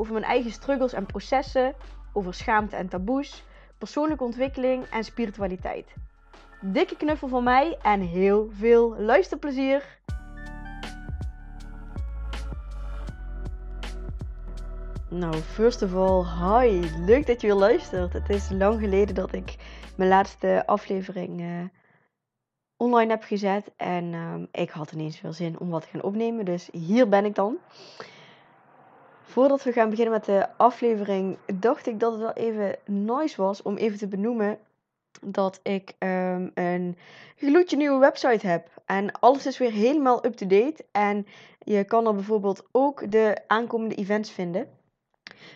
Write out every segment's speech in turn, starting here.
over mijn eigen struggles en processen, over schaamte en taboes, persoonlijke ontwikkeling en spiritualiteit. Dikke knuffel van mij en heel veel luisterplezier! Nou, first of all, hi. Leuk dat je weer luistert. Het is lang geleden dat ik mijn laatste aflevering uh, online heb gezet. En uh, ik had ineens veel zin om wat te gaan opnemen. Dus hier ben ik dan. Voordat we gaan beginnen met de aflevering, dacht ik dat het wel even nice was om even te benoemen dat ik um, een gloedje nieuwe website heb. En alles is weer helemaal up-to-date. En je kan er bijvoorbeeld ook de aankomende events vinden.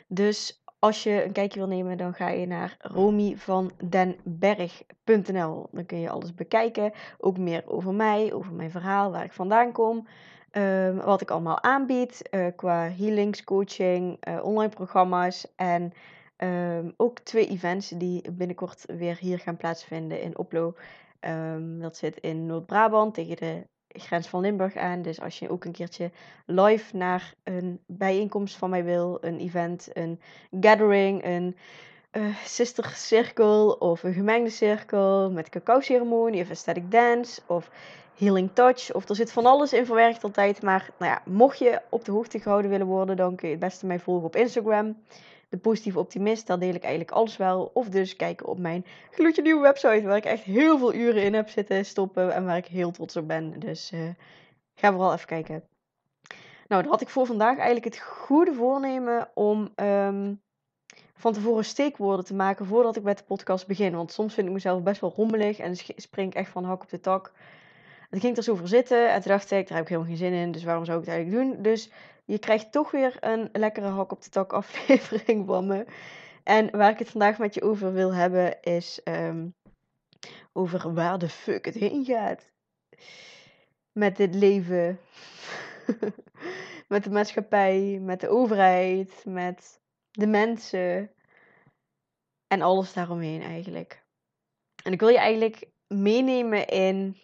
Dus als je een kijkje wil nemen, dan ga je naar romyvandenberg.nl. Dan kun je alles bekijken. Ook meer over mij, over mijn verhaal, waar ik vandaan kom. Um, wat ik allemaal aanbied uh, qua healings, coaching, uh, online programma's en um, ook twee events die binnenkort weer hier gaan plaatsvinden in Oplo. Um, dat zit in Noord-Brabant tegen de grens van Limburg aan. Dus als je ook een keertje live naar een bijeenkomst van mij wil, een event, een gathering, een uh, sister circle of een gemengde cirkel met cacao ceremonie of aesthetic dance of healing touch of er zit van alles in verwerkt altijd. Maar nou ja, mocht je op de hoogte gehouden willen worden, dan kun je het beste mij volgen op Instagram. De Positieve Optimist, daar deel ik eigenlijk alles wel. Of dus kijken op mijn gloedje nieuwe website, waar ik echt heel veel uren in heb zitten stoppen en waar ik heel trots op ben. Dus uh, ga vooral even kijken. Nou, dan had ik voor vandaag eigenlijk het goede voornemen om um, van tevoren steekwoorden te maken voordat ik met de podcast begin. Want soms vind ik mezelf best wel rommelig en spring ik echt van hak op de tak. En ging ik er zo voor zitten en toen dacht ik, daar heb ik helemaal geen zin in, dus waarom zou ik het eigenlijk doen? Dus je krijgt toch weer een lekkere hak op de tak aflevering van me. En waar ik het vandaag met je over wil hebben is um, over waar de fuck het heen gaat. Met dit leven. met de maatschappij, met de overheid, met de mensen. En alles daaromheen eigenlijk. En ik wil je eigenlijk meenemen in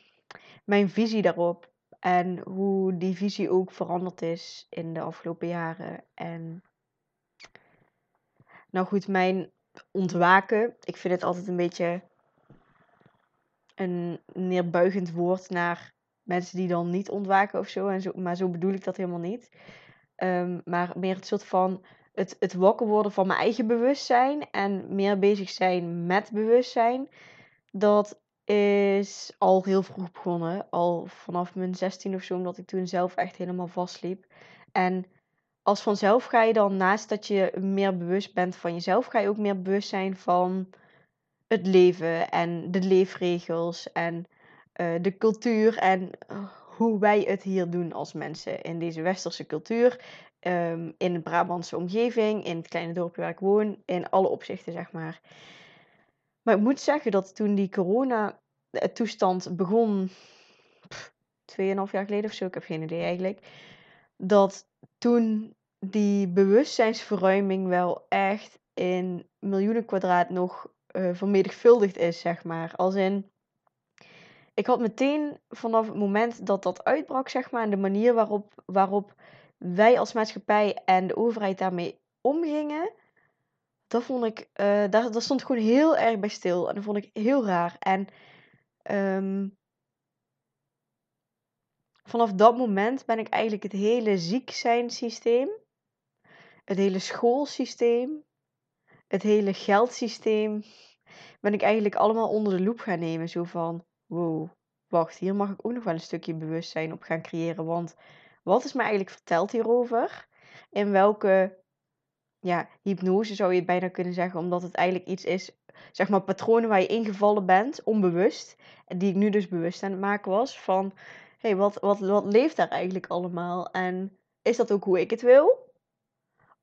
mijn visie daarop. En hoe die visie ook veranderd is in de afgelopen jaren. En nou goed, mijn ontwaken. Ik vind het altijd een beetje een neerbuigend woord naar mensen die dan niet ontwaken of zo. En zo maar zo bedoel ik dat helemaal niet. Um, maar meer het soort van het, het wakker worden van mijn eigen bewustzijn. En meer bezig zijn met bewustzijn. Dat is al heel vroeg begonnen. Al vanaf mijn 16 of zo, omdat ik toen zelf echt helemaal vastliep. En als vanzelf ga je dan, naast dat je meer bewust bent van jezelf, ga je ook meer bewust zijn van het leven en de leefregels en uh, de cultuur en hoe wij het hier doen als mensen in deze westerse cultuur. Um, in de Brabantse omgeving, in het kleine dorpje waar ik woon, in alle opzichten zeg maar. Maar ik moet zeggen dat toen die corona-toestand begon, tweeënhalf jaar geleden of zo, ik heb geen idee eigenlijk, dat toen die bewustzijnsverruiming wel echt in miljoenen kwadraat nog uh, vermenigvuldigd is, zeg maar. Als in, ik had meteen vanaf het moment dat dat uitbrak, zeg maar, en de manier waarop, waarop wij als maatschappij en de overheid daarmee omgingen, dat vond ik, uh, daar, stond gewoon heel erg bij stil. En dat vond ik heel raar. En um, vanaf dat moment ben ik eigenlijk het hele ziek zijn systeem, het hele schoolsysteem, het hele geldsysteem, ben ik eigenlijk allemaal onder de loep gaan nemen. Zo van, wow, wacht, hier mag ik ook nog wel een stukje bewustzijn op gaan creëren. Want wat is mij eigenlijk verteld hierover? In welke ja, hypnose zou je bijna kunnen zeggen, omdat het eigenlijk iets is, zeg maar, patronen waar je ingevallen bent, onbewust, en die ik nu dus bewust aan het maken was, van, hé, hey, wat, wat, wat leeft daar eigenlijk allemaal? En is dat ook hoe ik het wil?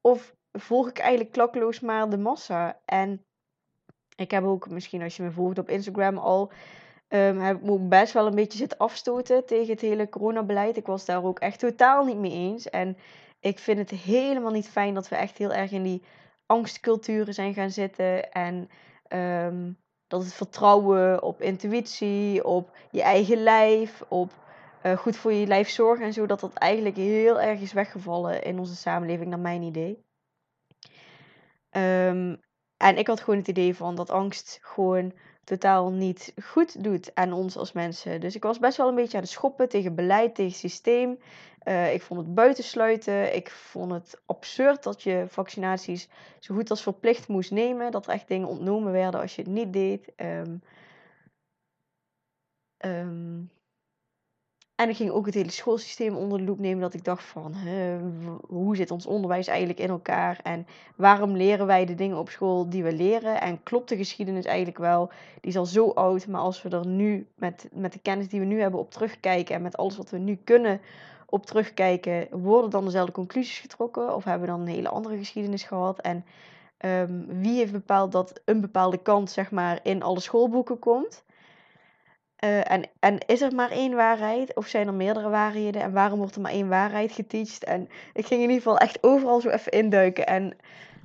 Of volg ik eigenlijk klakkeloos maar de massa. En ik heb ook, misschien als je me volgt op Instagram al, um, heb ik best wel een beetje zitten afstoten tegen het hele coronabeleid. Ik was daar ook echt totaal niet mee eens. En ik vind het helemaal niet fijn dat we echt heel erg in die angstculturen zijn gaan zitten. En ehm, dat het vertrouwen op intuïtie, op je eigen lijf, op uh, goed voor je lijf zorgen en zo, dat dat eigenlijk heel erg is weggevallen in onze samenleving, naar mijn idee. Um, en ik had gewoon het idee van dat angst gewoon totaal niet goed doet aan ons als mensen. Dus ik was best wel een beetje aan het schoppen tegen beleid, tegen systeem. Uh, ik vond het buitensluiten. Ik vond het absurd dat je vaccinaties zo goed als verplicht moest nemen. Dat er echt dingen ontnomen werden als je het niet deed. Um, en ik ging ook het hele schoolsysteem onder de loep nemen. Dat ik dacht van, hoe zit ons onderwijs eigenlijk in elkaar? En waarom leren wij de dingen op school die we leren? En klopt de geschiedenis eigenlijk wel? Die is al zo oud. Maar als we er nu met, met de kennis die we nu hebben op terugkijken. En met alles wat we nu kunnen op terugkijken. Worden dan dezelfde conclusies getrokken? Of hebben we dan een hele andere geschiedenis gehad? En um, wie heeft bepaald dat een bepaalde kant zeg maar in alle schoolboeken komt? Uh, en, en is er maar één waarheid? Of zijn er meerdere waarheden? En waarom wordt er maar één waarheid geteacht? En ik ging in ieder geval echt overal zo even induiken. En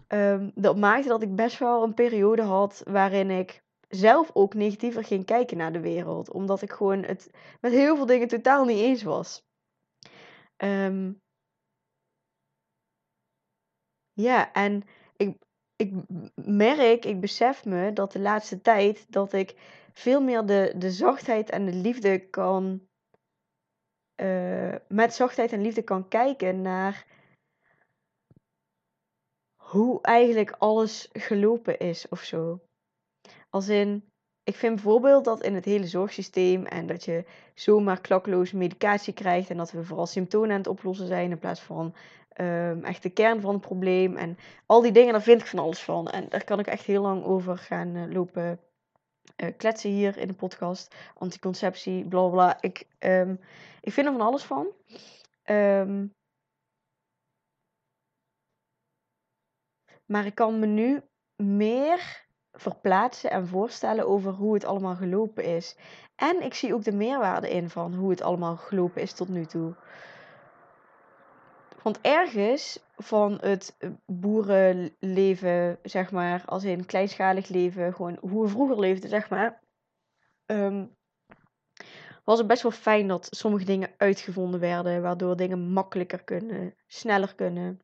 um, dat maakte dat ik best wel een periode had waarin ik zelf ook negatiever ging kijken naar de wereld. Omdat ik gewoon het met heel veel dingen totaal niet eens was. Um, ja, en ik, ik merk, ik besef me dat de laatste tijd dat ik veel meer de, de zachtheid en de liefde kan. Uh, met zachtheid en liefde kan kijken naar hoe eigenlijk alles gelopen is of zo. Als in, ik vind bijvoorbeeld dat in het hele zorgsysteem en dat je zomaar klakloos medicatie krijgt en dat we vooral symptomen aan het oplossen zijn in plaats van um, echt de kern van het probleem. En al die dingen, daar vind ik van alles van. En daar kan ik echt heel lang over gaan uh, lopen uh, kletsen hier in de podcast. Anticonceptie, bla bla. Ik, um, ik vind er van alles van. Um, maar ik kan me nu meer verplaatsen en voorstellen over hoe het allemaal gelopen is. En ik zie ook de meerwaarde in van hoe het allemaal gelopen is tot nu toe. Want ergens van het boerenleven, zeg maar, als in kleinschalig leven, gewoon hoe we vroeger leefden, zeg maar, um, was het best wel fijn dat sommige dingen uitgevonden werden, waardoor dingen makkelijker kunnen, sneller kunnen,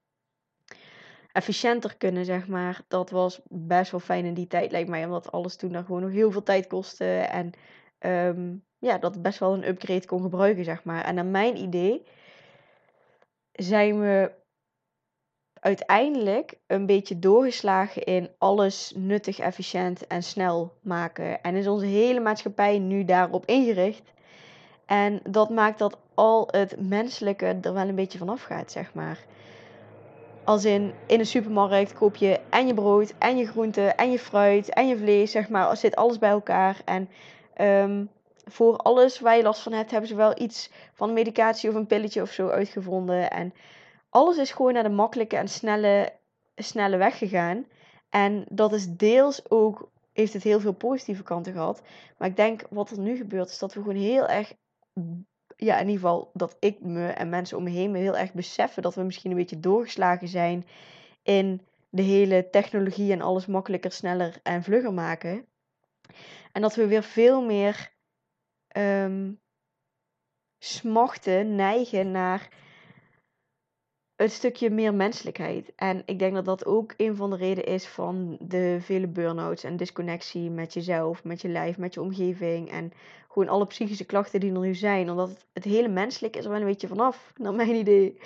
efficiënter kunnen, zeg maar. Dat was best wel fijn in die tijd, lijkt mij, omdat alles toen dan gewoon nog heel veel tijd kostte en um, ja, dat best wel een upgrade kon gebruiken, zeg maar. En naar mijn idee zijn we uiteindelijk een beetje doorgeslagen in alles nuttig, efficiënt en snel maken. En is onze hele maatschappij nu daarop ingericht. En dat maakt dat al het menselijke er wel een beetje vanaf gaat, zeg maar. Als in, in een supermarkt koop je en je brood, en je groenten, en je fruit, en je vlees, zeg maar. Zit alles bij elkaar. En um, voor alles waar je last van hebt, hebben ze wel iets van medicatie of een pilletje of zo uitgevonden. En alles is gewoon naar de makkelijke en snelle, snelle weg gegaan. En dat is deels ook, heeft het heel veel positieve kanten gehad. Maar ik denk wat er nu gebeurt, is dat we gewoon heel erg, ja, in ieder geval dat ik me en mensen om me heen me heel erg beseffen dat we misschien een beetje doorgeslagen zijn in de hele technologie en alles makkelijker, sneller en vlugger maken. En dat we weer veel meer um, smachten, neigen naar een stukje meer menselijkheid. En ik denk dat dat ook een van de redenen is van de vele burn-outs en disconnectie met jezelf, met je lijf, met je omgeving en gewoon alle psychische klachten die er nu zijn. Omdat het, hele menselijk is er wel een beetje vanaf, naar mijn idee.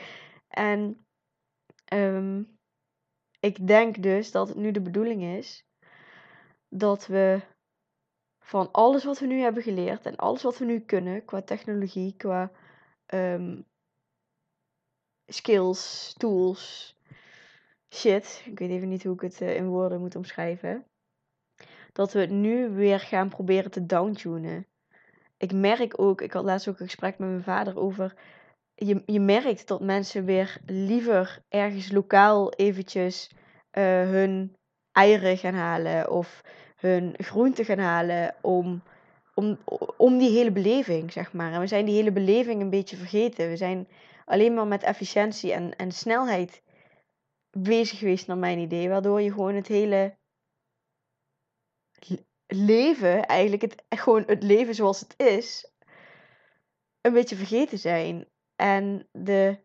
En um, ik denk dus dat het nu de bedoeling is dat we van alles wat we nu hebben geleerd en alles wat we nu kunnen qua technologie, qua um, skills, tools, shit. Ik weet even niet hoe ik het uh, in woorden moet omschrijven. Dat we het nu weer gaan proberen te downtunen. Ik merk ook, ik had laatst ook een gesprek met mijn vader over je, je merkt dat mensen weer liever ergens lokaal eventjes eh, hun eieren gaan halen of hun groenten gaan halen om, om, om die hele beleving, zeg maar. En we zijn die hele beleving een beetje vergeten. We zijn alleen maar met efficiëntie en, en snelheid bezig geweest, naar mijn idee. Waardoor je gewoon het hele leven, eigenlijk het, gewoon het leven zoals het is, een beetje vergeten zijn. En de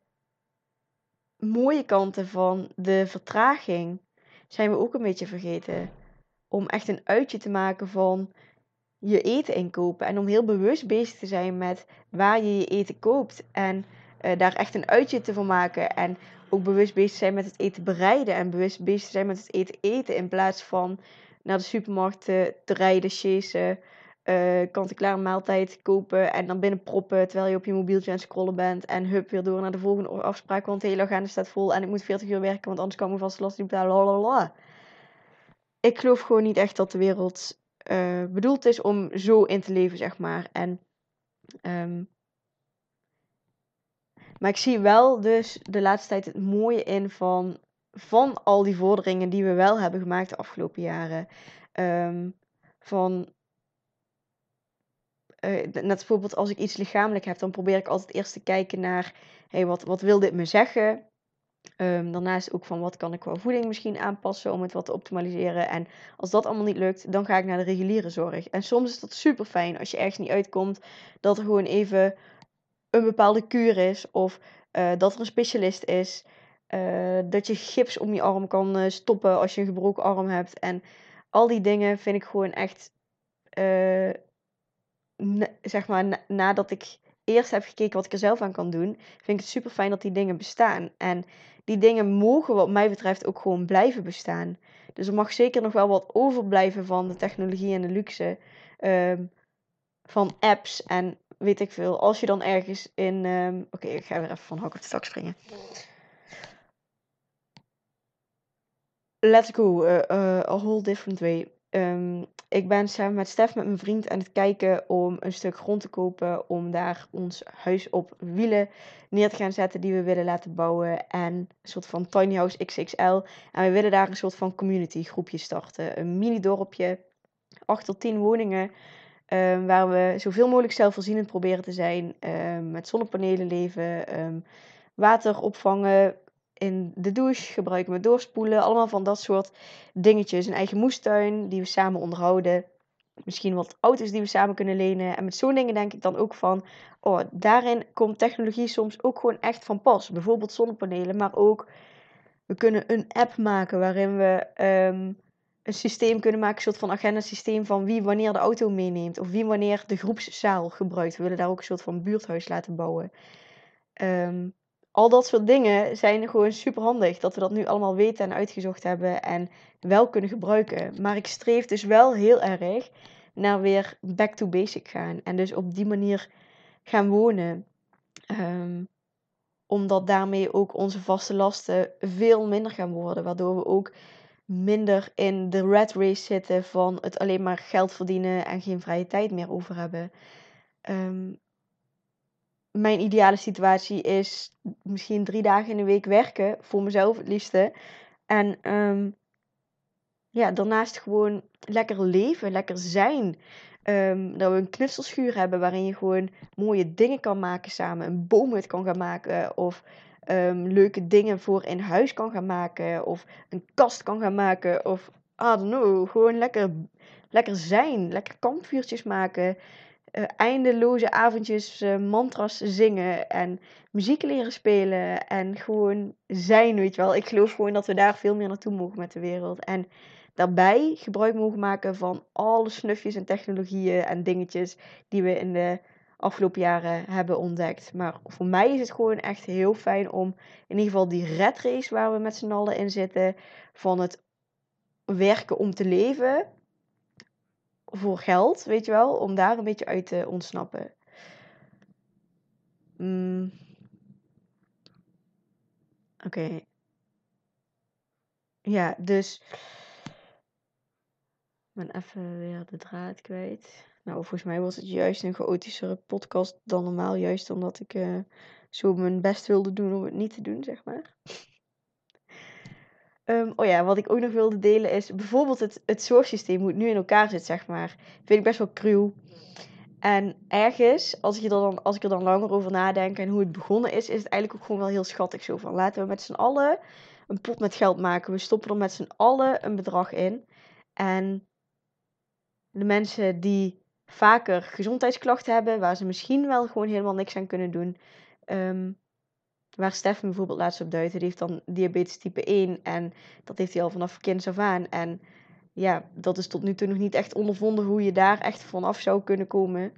mooie kanten van de vertraging zijn we ook een beetje vergeten. Om echt een uitje te maken van je eten inkopen. En om heel bewust bezig te zijn met waar je je eten koopt. En uh, daar echt een uitje te van maken. En ook bewust bezig zijn met het eten bereiden. En bewust bezig zijn met het eten eten. In plaats van naar de supermarkt te, te rijden, chasen. Uh, kant-en-klaar maaltijd kopen en dan binnen proppen terwijl je op je mobieltje aan het scrollen bent. En hup, weer door naar de volgende afspraak, want de hele agenda staat vol en ik moet 40 uur werken, want anders kan ik vast last niet betalen. Ik geloof gewoon niet echt dat de wereld uh, bedoeld is om zo in te leven, zeg maar. En, um, maar ik zie wel dus de laatste tijd het mooie in van, van al die vorderingen die we wel hebben gemaakt de afgelopen jaren. Um, van uh, net bijvoorbeeld als ik iets lichamelijk heb, dan probeer ik altijd eerst te kijken naar, hey, wat, wat wil dit me zeggen? Um, daarnaast ook van wat kan ik qua voeding misschien aanpassen om het wat te optimaliseren. En als dat allemaal niet lukt, dan ga ik naar de reguliere zorg. En soms is dat super fijn als je ergens niet uitkomt, dat er gewoon even een bepaalde kuur is of uh, dat er een specialist is. Uh, dat je gips om je arm kan stoppen als je een gebroken arm hebt. En al die dingen vind ik gewoon echt zeg maar, nadat ik eerst heb gekeken wat ik er zelf aan kan doen, vind ik het super fijn dat die dingen bestaan. En die dingen mogen, wat mij betreft, ook gewoon blijven bestaan. Dus er mag zeker nog wel wat overblijven van de technologie en de luxe. Ehm, van apps en weet ik veel. Als je dan ergens in. Um, Oké, ik ga weer even van hak op de tak springen. Let's go. Uh, uh, a whole different way. Um, ik ben samen met Stef, met mijn vriend, aan het kijken om een stuk grond te kopen. Om daar ons huis op wielen neer te gaan zetten die we willen laten bouwen. En een soort van tiny house XXL. En we willen daar een soort van community groepje starten. Een mini dorpje, 8 tot 10 woningen. Um, waar we zoveel mogelijk zelfvoorzienend proberen te zijn. Um, met zonnepanelen leven, um, water opvangen, in de douche, gebruiken we doorspoelen. Allemaal van dat soort dingetjes. Een eigen moestuin die we samen onderhouden. Misschien wat auto's die we samen kunnen lenen. En met zo'n dingen denk ik dan ook van... Oh, daarin komt technologie soms ook gewoon echt van pas. Bijvoorbeeld zonnepanelen, maar ook... We kunnen een app maken waarin we een systeem kunnen maken. Een soort van agenda systeem van wie wanneer de auto meeneemt. Of wie wanneer de groepszaal gebruikt. We willen daar ook een soort van buurthuis laten bouwen. Um, al dat soort dingen zijn gewoon super handig. Dat we dat nu allemaal weten en uitgezocht hebben en wel kunnen gebruiken. Maar ik streef dus wel heel erg naar weer back to basic gaan. En dus op die manier gaan wonen. Um, omdat daarmee ook onze vaste lasten veel minder gaan worden. Waardoor we ook minder in de rat race zitten van het alleen maar geld verdienen en geen vrije tijd meer over hebben. Um, mijn ideale situatie is misschien drie dagen in de week werken. Voor mezelf het liefste. En um, ja, daarnaast gewoon lekker leven, lekker zijn. Um, dat we een knutselschuur hebben waarin je gewoon mooie dingen kan maken samen. Een boomhut kan gaan maken. Of um, leuke dingen voor in huis kan gaan maken. Of een kast kan gaan maken. Of I don't know. Gewoon lekker, lekker zijn. Lekker kampvuurtjes maken uh, eindeloze avondjes uh, mantras zingen en muziek leren spelen en gewoon zijn, weet je wel. Ik geloof gewoon dat we daar veel meer naartoe mogen met de wereld. En daarbij gebruik mogen maken van alle snufjes en technologieën en dingetjes die we in de afgelopen jaren hebben ontdekt. Maar voor mij is het gewoon echt heel fijn om in ieder geval die red race waar we met z'n allen in zitten, van het werken om te leven voor geld, weet je wel, om daar een beetje uit te ontsnappen. Mm. Oké. Ja, dus. Ik ben even weer de draad kwijt. Nou, volgens mij was het juist een chaotischere podcast dan normaal. Juist omdat ik uh, zo mijn best wilde doen om het niet te doen, zeg maar. Ehm, oh ja, wat ik ook nog wilde delen is bijvoorbeeld het, het zorgsysteem, hoe het nu in elkaar zit, zeg maar. Vind ik best wel cruel. En ergens, als ik, er dan, als ik er dan langer over nadenk en hoe het begonnen is, is het eigenlijk ook gewoon wel heel schattig. Zo van, laten we met z'n allen een pot met geld maken. We stoppen er met z'n allen een bedrag in. En de mensen die vaker gezondheidsklachten hebben, waar ze misschien wel gewoon helemaal niks aan kunnen doen. Ehm, waar Stefan bijvoorbeeld laatst op duidde, die heeft dan diabetes type 1 en dat heeft hij al vanaf kinds af aan. En ja, dat is tot nu toe nog niet echt ondervonden hoe je daar echt vanaf zou kunnen komen.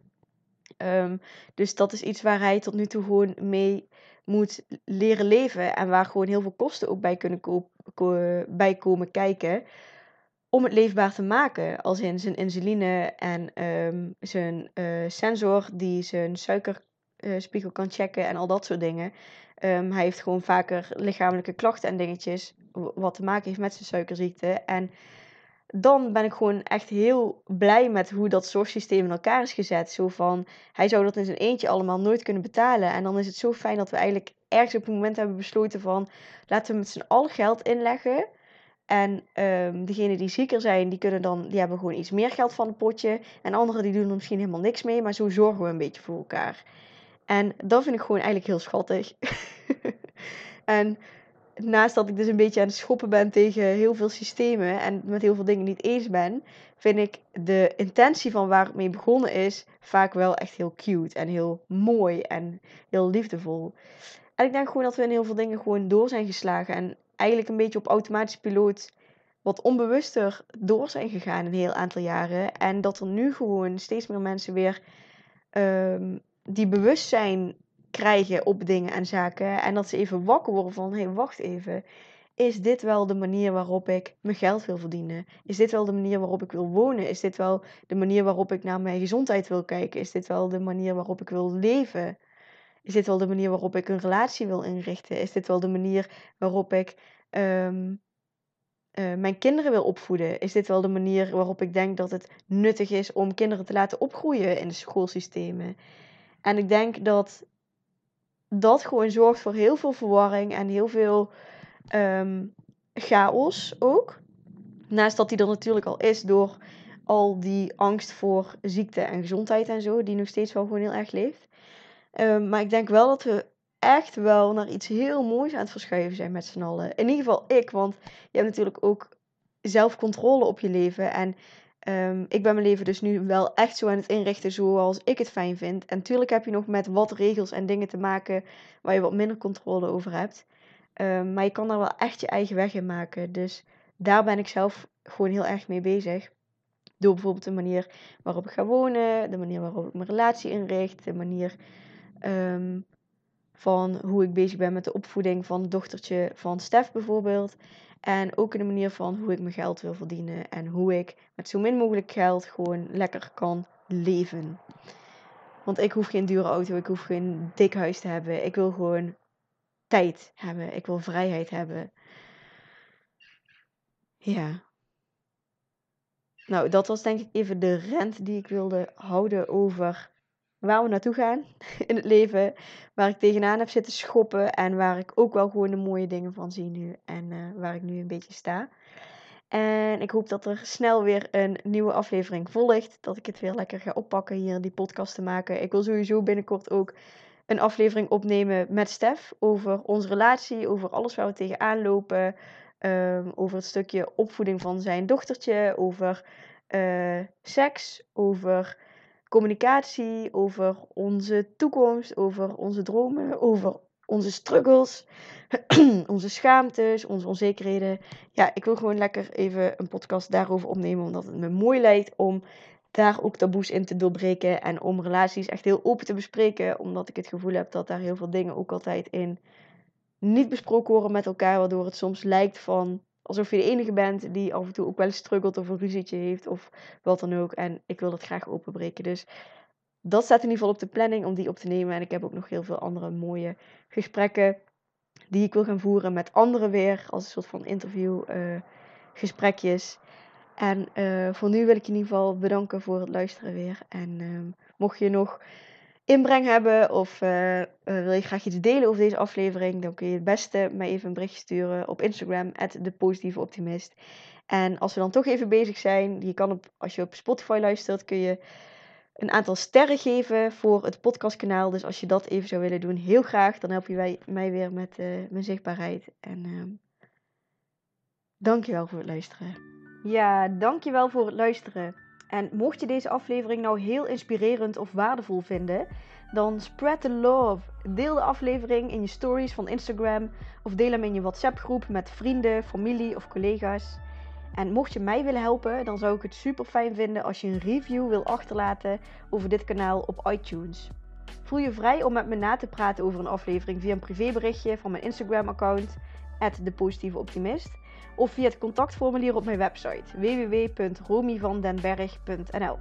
Ehm, dus dat is iets waar hij tot nu toe gewoon mee moet leren leven en waar gewoon heel veel kosten ook bij kunnen bij komen kijken om het leefbaar te maken. Als in zijn insuline en ehm, zijn uh, sensor die zijn suikerspiegel kan checken en al dat soort dingen. Um, hij heeft gewoon vaker lichamelijke klachten en dingetjes wat te maken heeft met zijn suikerziekte. En dan ben ik gewoon echt heel blij met hoe dat zorgsysteem in elkaar is gezet. Zo van, hij zou dat in zijn eentje allemaal nooit kunnen betalen. En dan is het zo fijn dat we eigenlijk ergens op het moment hebben besloten van... laten we met z'n allen geld inleggen. En um, degenen die zieker zijn, die, kunnen dan, die hebben gewoon iets meer geld van het potje. En anderen die doen er misschien helemaal niks mee. Maar zo zorgen we een beetje voor elkaar. En dat vind ik gewoon eigenlijk heel schattig. en naast dat ik dus een beetje aan het schoppen ben tegen heel veel systemen en met heel veel dingen niet eens ben, vind ik de intentie van waar het mee begonnen is vaak wel echt heel cute en heel mooi en heel liefdevol. En ik denk gewoon dat we in heel veel dingen gewoon door zijn geslagen en eigenlijk een beetje op automatische piloot wat onbewuster door zijn gegaan een heel aantal jaren. En dat er nu gewoon steeds meer mensen weer um, die bewustzijn krijgen op dingen en zaken. En dat ze even wakker worden van, hé, hey, wacht even. Is dit wel de manier waarop ik mijn geld wil verdienen? Is dit wel de manier waarop ik wil wonen? Is dit wel de manier waarop ik naar mijn gezondheid wil kijken? Is dit wel de manier waarop ik wil leven? Is dit wel de manier waarop ik een relatie wil inrichten? Is dit wel de manier waarop ik ehm, eh, mijn kinderen wil opvoeden? Is dit wel de manier waarop ik denk dat het nuttig is om kinderen te laten opgroeien in de schoolsystemen? En ik denk dat dat gewoon zorgt voor heel veel verwarring en heel veel ehm, chaos ook. Naast dat die er natuurlijk al is door al die angst voor ziekte en gezondheid en zo, die nog steeds wel gewoon heel erg leeft. Ehm, maar ik denk wel dat we echt wel naar iets heel moois aan het verschuiven zijn met z'n allen. In ieder geval ik, want je hebt natuurlijk ook zelf controle op je leven. En Um, ik ben mijn leven dus nu wel echt zo aan het inrichten zoals ik het fijn vind. En tuurlijk heb je nog met wat regels en dingen te maken waar je wat minder controle over hebt. Um, maar je kan daar wel echt je eigen weg in maken. Dus daar ben ik zelf gewoon heel erg mee bezig. Door bijvoorbeeld de manier waarop ik ga wonen, de manier waarop ik mijn relatie inricht, de manier um, van hoe ik bezig ben met de opvoeding van het dochtertje van Stef bijvoorbeeld. En ook in de manier van hoe ik mijn geld wil verdienen. En hoe ik met zo min mogelijk geld gewoon lekker kan leven. Want ik hoef geen dure auto, ik hoef geen dik huis te hebben. Ik wil gewoon tijd hebben. Ik wil vrijheid hebben. Ja. Nou, dat was denk ik even de rent die ik wilde houden over waar we naartoe gaan in het leven. Waar ik tegenaan heb zitten schoppen. En waar ik ook wel gewoon de mooie dingen van zie nu. En uh, waar ik nu een beetje sta. En ik hoop dat er snel weer een nieuwe aflevering volgt. Dat ik het weer lekker ga oppakken hier, die podcast te maken. Ik wil sowieso binnenkort ook een aflevering opnemen met Stef. Over onze relatie, over alles waar we tegenaan lopen. Um, over het stukje opvoeding van zijn dochtertje. Over uh, seks. Over communicatie, over onze toekomst, over onze dromen, over onze struggles, onze schaamtes, onze onzekerheden. Ja, ik wil gewoon lekker even een podcast daarover opnemen, omdat het me mooi lijkt om daar ook taboes in te doorbreken en om relaties echt heel open te bespreken, omdat ik het gevoel heb dat daar heel veel dingen ook altijd in niet besproken worden met elkaar, waardoor het soms lijkt van alsof je de enige bent die af en toe ook wel eens struggelt of een ruzietje heeft of wat dan ook. En ik wil dat graag openbreken. Dus dat staat in ieder geval op de planning om die op te nemen. En ik heb ook nog heel veel andere mooie gesprekken die ik wil gaan voeren met anderen weer. Als een soort van interview uh, gesprekjes. En uh, voor nu wil ik in ieder geval bedanken voor het luisteren weer. En uh, mocht je nog inbreng hebben of uh, uh, wil je graag iets delen over deze aflevering, dan kun je het beste mij even een bericht sturen op Instagram, de positieve optimist. En als we dan toch even bezig zijn, je kan op, als je op Spotify luistert, kun je een aantal sterren geven voor het podcastkanaal. Dus als je dat even zou willen doen, heel graag. Dan help je wij, mij weer met uh, mijn zichtbaarheid. En uh, dankjewel voor het luisteren. Ja, dankjewel voor het luisteren. En mocht je deze aflevering nou heel inspirerend of waardevol vinden, dan spread the love. Deel de aflevering in je stories van Instagram of deel hem in je WhatsApp groep met vrienden, familie of collega's. En mocht je mij willen helpen, dan zou ik het super fijn vinden als je een review wil achterlaten over dit kanaal op iTunes. Voel je vrij om met me na te praten over een aflevering via een privéberichtje van mijn Instagram-account, @depositieveoptimist, of via het contactformulier op mijn website www.romyvandenberg.nl.